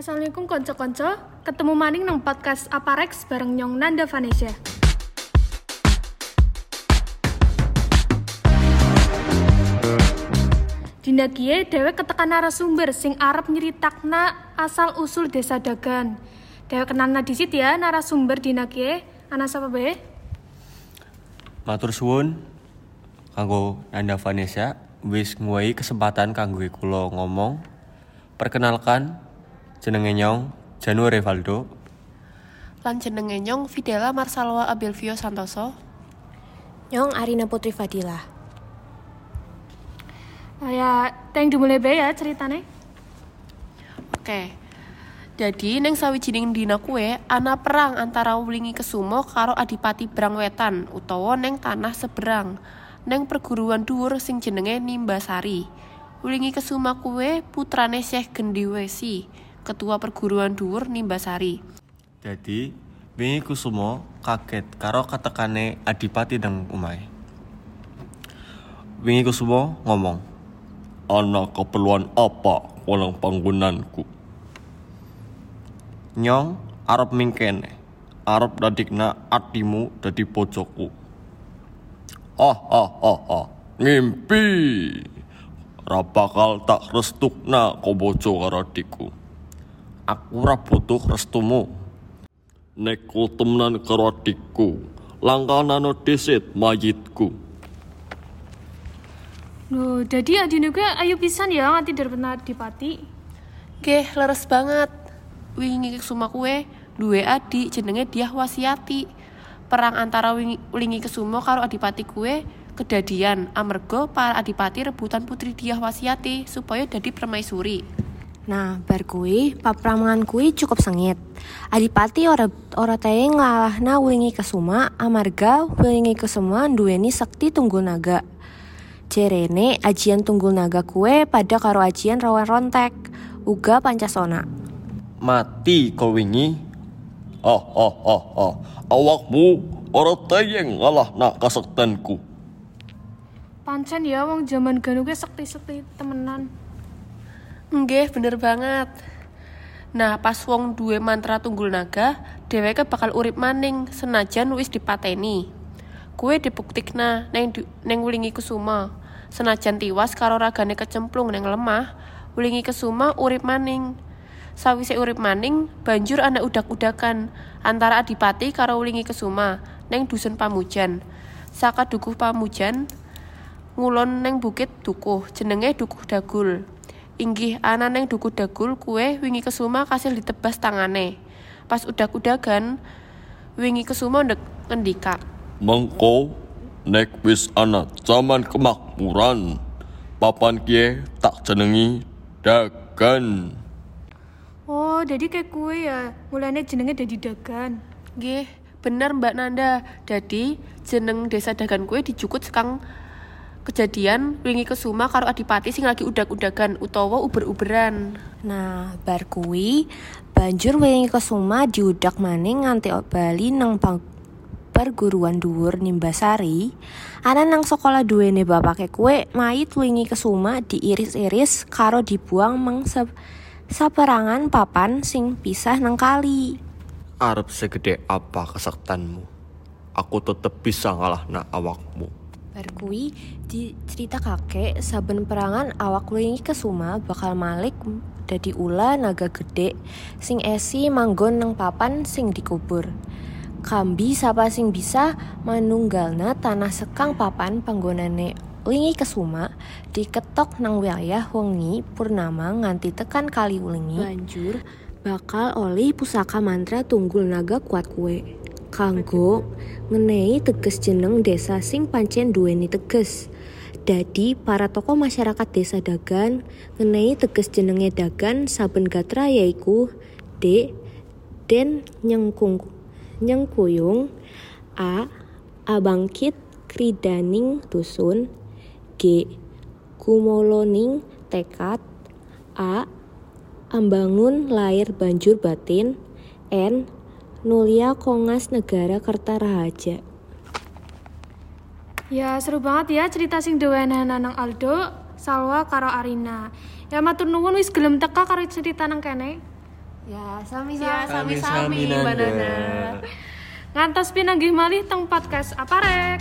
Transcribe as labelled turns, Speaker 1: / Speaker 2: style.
Speaker 1: Assalamualaikum konco-konco, ketemu maning nang podcast Aparex bareng Nyong Nanda Vanessa. Dina kie dewek ketekan narasumber sing arep nyeritakna asal usul desa Dagan. Dewek kenalna disit ya narasumber dina kie. Ana sapa be?
Speaker 2: Matur suwun kanggo Nanda Vanessa wis nguwai kesempatan kanggo kula ngomong. Perkenalkan jenenge Nyong Januari Valdo.
Speaker 3: Lan jenenge Nyong Fidela Marsalwa Abelvio Santoso.
Speaker 4: Nyong Arina Putri Fadila.
Speaker 1: Ya, teng dimulai be ya ceritane.
Speaker 3: Oke. Jadi neng sawijining dina kue ana perang antara Wulingi Kesumo karo Adipati Brangwetan utawa neng tanah seberang. Neng perguruan dhuwur sing jenenge Nimbasari. Wulingi Kesuma kue putrane Syekh Gendiwesi, ketua perguruan dhuwur Nimbasari.
Speaker 2: Jadi wingi Kusumo kaget karo katekane Adipati nang umai. Wingi Kusumo ngomong, "Ana keperluan apa walang panggunanku?" Nyong arep mingkene, arep dadikna atimu dadi bojoku. Ah ah ah ah, ngimpi. Ra bakal tak restukna kau bojo karo adikku. Aku ora butuh restumu. Nek ku temenan karo adikku, langkanano disit mayitku.
Speaker 1: Loh, jadi adine gue ayu pisan ya nganti darbena dipati.
Speaker 3: Geh, leres banget. Wingi Kesuma kue duwe adik jenenge Diah Wasiati. Perang antara Wingi, Wingi Kesumo karo Adipati kue kedadian amerga para adipati rebutan putri Diah Wasiati supaya dadi permaisuri.
Speaker 4: Nah, bar kuwi papramangan kuwi cukup sengit. Adipati ora ora tae ngalahna Wingi Kesuma amarga Wingi Kesuma duweni sakti tunggul naga. Jerene ajian tunggul naga kue pada karo ajian rawan rontek uga pancasona.
Speaker 2: Mati kau wingi. Ah ah ah ah, awakmu ora tayeng ngalah nak kasektenku.
Speaker 1: Pancen ya wong jaman ganu gue sekti-sekti temenan.
Speaker 3: Nggih, bener banget. Nah, pas wong duwe mantra tunggul naga, dheweke bakal urip maning senajan wis dipateni. Kue dibuktikna neng du- neng Wulingi Kusuma. Senajan tiwas karo ragane kecemplung neng lemah, Wulingi Kesuma urip maning. Sawise urip maning, banjur ana udak-udakan antara Adipati karo Wulingi Kesuma neng dusun Pamujan. Saka dukuh Pamujan, ngulon neng bukit dukuh jenenge dukuh dagul inggih ana neng dukuh dagul kue wingi kesuma kasil ditebas tangane pas udak-udagan wingi kesuma ndek ngendika
Speaker 2: Mengko nek wis ana zaman kemakmuran, papan kie tak jenengi dagan.
Speaker 1: Oh, jadi kayak kue ya. Mulanya jenenge dadi dagan.
Speaker 3: nggih bener mbak Nanda jadi jeneng desa dagan kue dijukut sekang kejadian wingi kesuma karo adipati sing lagi udak-udagan utawa uber-uberan
Speaker 4: Nah, bar kuwi banjur Wingi Kesuma diudak maning nganti bali nang perguruan dhuwur Nimbasari. Ana nang sekolah duwene bapake kue mayit Wingi Kesuma diiris-iris karo dibuang meng saperangan papan sing pisah nang kali.
Speaker 2: Arep segede apa kesektanmu? Aku tetep bisa ngalah nak awakmu.
Speaker 4: Bar kuwi dicerita kakek saben perangan awak Wingi Kesuma bakal malik dadi ula naga gede sing esi manggon nang papan sing dikubur. Kambi sapa sing bisa manunggalna tanah sekang papan panggonane Wingi Kesuma diketok nang wilayah wengi purnama nganti tekan kali Wingi. Banjur bakal oli pusaka mantra tunggul naga kuat kue. Kanggo ngenei teges jeneng desa sing pancen duweni teges. Dadi para tokoh masyarakat desa Dagan ngenei teges jenenge Dagan saben gatra yaiku D Den Nyengkung Nyengkuyung A Abangkit Kridaning Dusun G Kumoloning Tekad A Ambangun Lair Banjur Batin N Nulia Kongas Negara Kertarahaja
Speaker 1: Ya seru banget ya cerita sing dewenan nang Aldo, Salwa karo Arina. Ya matur nuwun wis gelem teka karo cerita nang kene.
Speaker 4: Ya, sami-sami.
Speaker 3: Ya, sami-sami, Mbak. Nana.
Speaker 1: Ngantos pinanggih malih teng podcast Aparek.